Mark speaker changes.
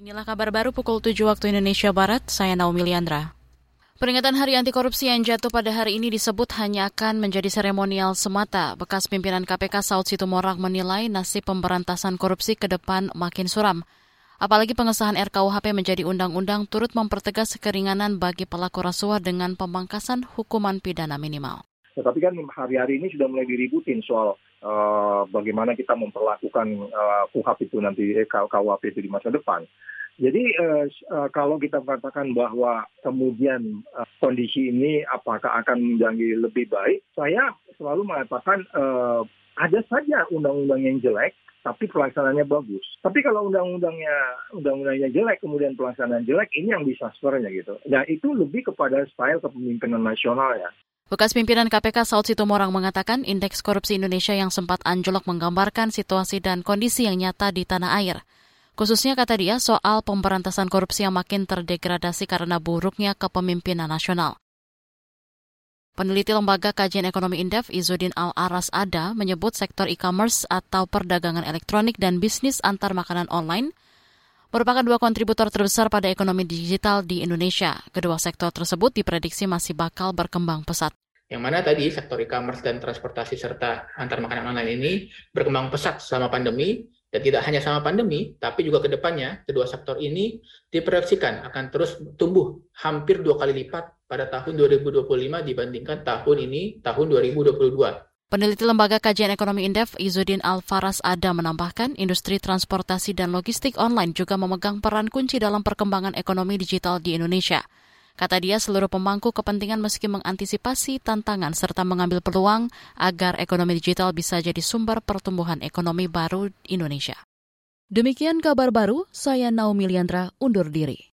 Speaker 1: Inilah kabar baru pukul 7 waktu Indonesia Barat, saya Naomi Liandra. Peringatan Hari Anti Korupsi yang jatuh pada hari ini disebut hanya akan menjadi seremonial semata. Bekas pimpinan KPK Saud Situmorang menilai nasib pemberantasan korupsi ke depan makin suram. Apalagi pengesahan RKUHP menjadi undang-undang turut mempertegas keringanan bagi pelaku rasuah dengan pemangkasan hukuman pidana minimal.
Speaker 2: Tetapi kan hari-hari ini sudah mulai diributin soal uh, bagaimana kita memperlakukan uh, KUHP itu nanti, eh, KUHP itu di masa depan. Jadi uh, uh, kalau kita mengatakan bahwa kemudian uh, kondisi ini apakah akan menjadi lebih baik, saya selalu mengatakan uh, ada saja undang-undang yang jelek, tapi pelaksanaannya bagus. Tapi kalau undang-undangnya undang-undangnya jelek, kemudian pelaksanaan jelek, ini yang disaspernya gitu. Nah itu lebih kepada style kepemimpinan nasional ya.
Speaker 1: Bekas pimpinan KPK Saud Situmorang mengatakan indeks korupsi Indonesia yang sempat anjlok menggambarkan situasi dan kondisi yang nyata di tanah air. Khususnya kata dia soal pemberantasan korupsi yang makin terdegradasi karena buruknya kepemimpinan nasional. Peneliti Lembaga Kajian Ekonomi Indef Izudin Al-Aras Ada menyebut sektor e-commerce atau perdagangan elektronik dan bisnis antar makanan online merupakan dua kontributor terbesar pada ekonomi digital di Indonesia. Kedua sektor tersebut diprediksi masih bakal berkembang pesat.
Speaker 3: Yang mana tadi sektor e-commerce dan transportasi serta antar makanan online ini berkembang pesat selama pandemi dan tidak hanya sama pandemi, tapi juga ke depannya kedua sektor ini diproyeksikan akan terus tumbuh hampir dua kali lipat pada tahun 2025 dibandingkan tahun ini, tahun 2022.
Speaker 1: Peneliti Lembaga Kajian Ekonomi Indef Izudin Alfaras Ada menambahkan industri transportasi dan logistik online juga memegang peran kunci dalam perkembangan ekonomi digital di Indonesia. Kata dia, seluruh pemangku kepentingan meski mengantisipasi tantangan serta mengambil peluang agar ekonomi digital bisa jadi sumber pertumbuhan ekonomi baru Indonesia. Demikian kabar baru, saya Naomi Liandra undur diri.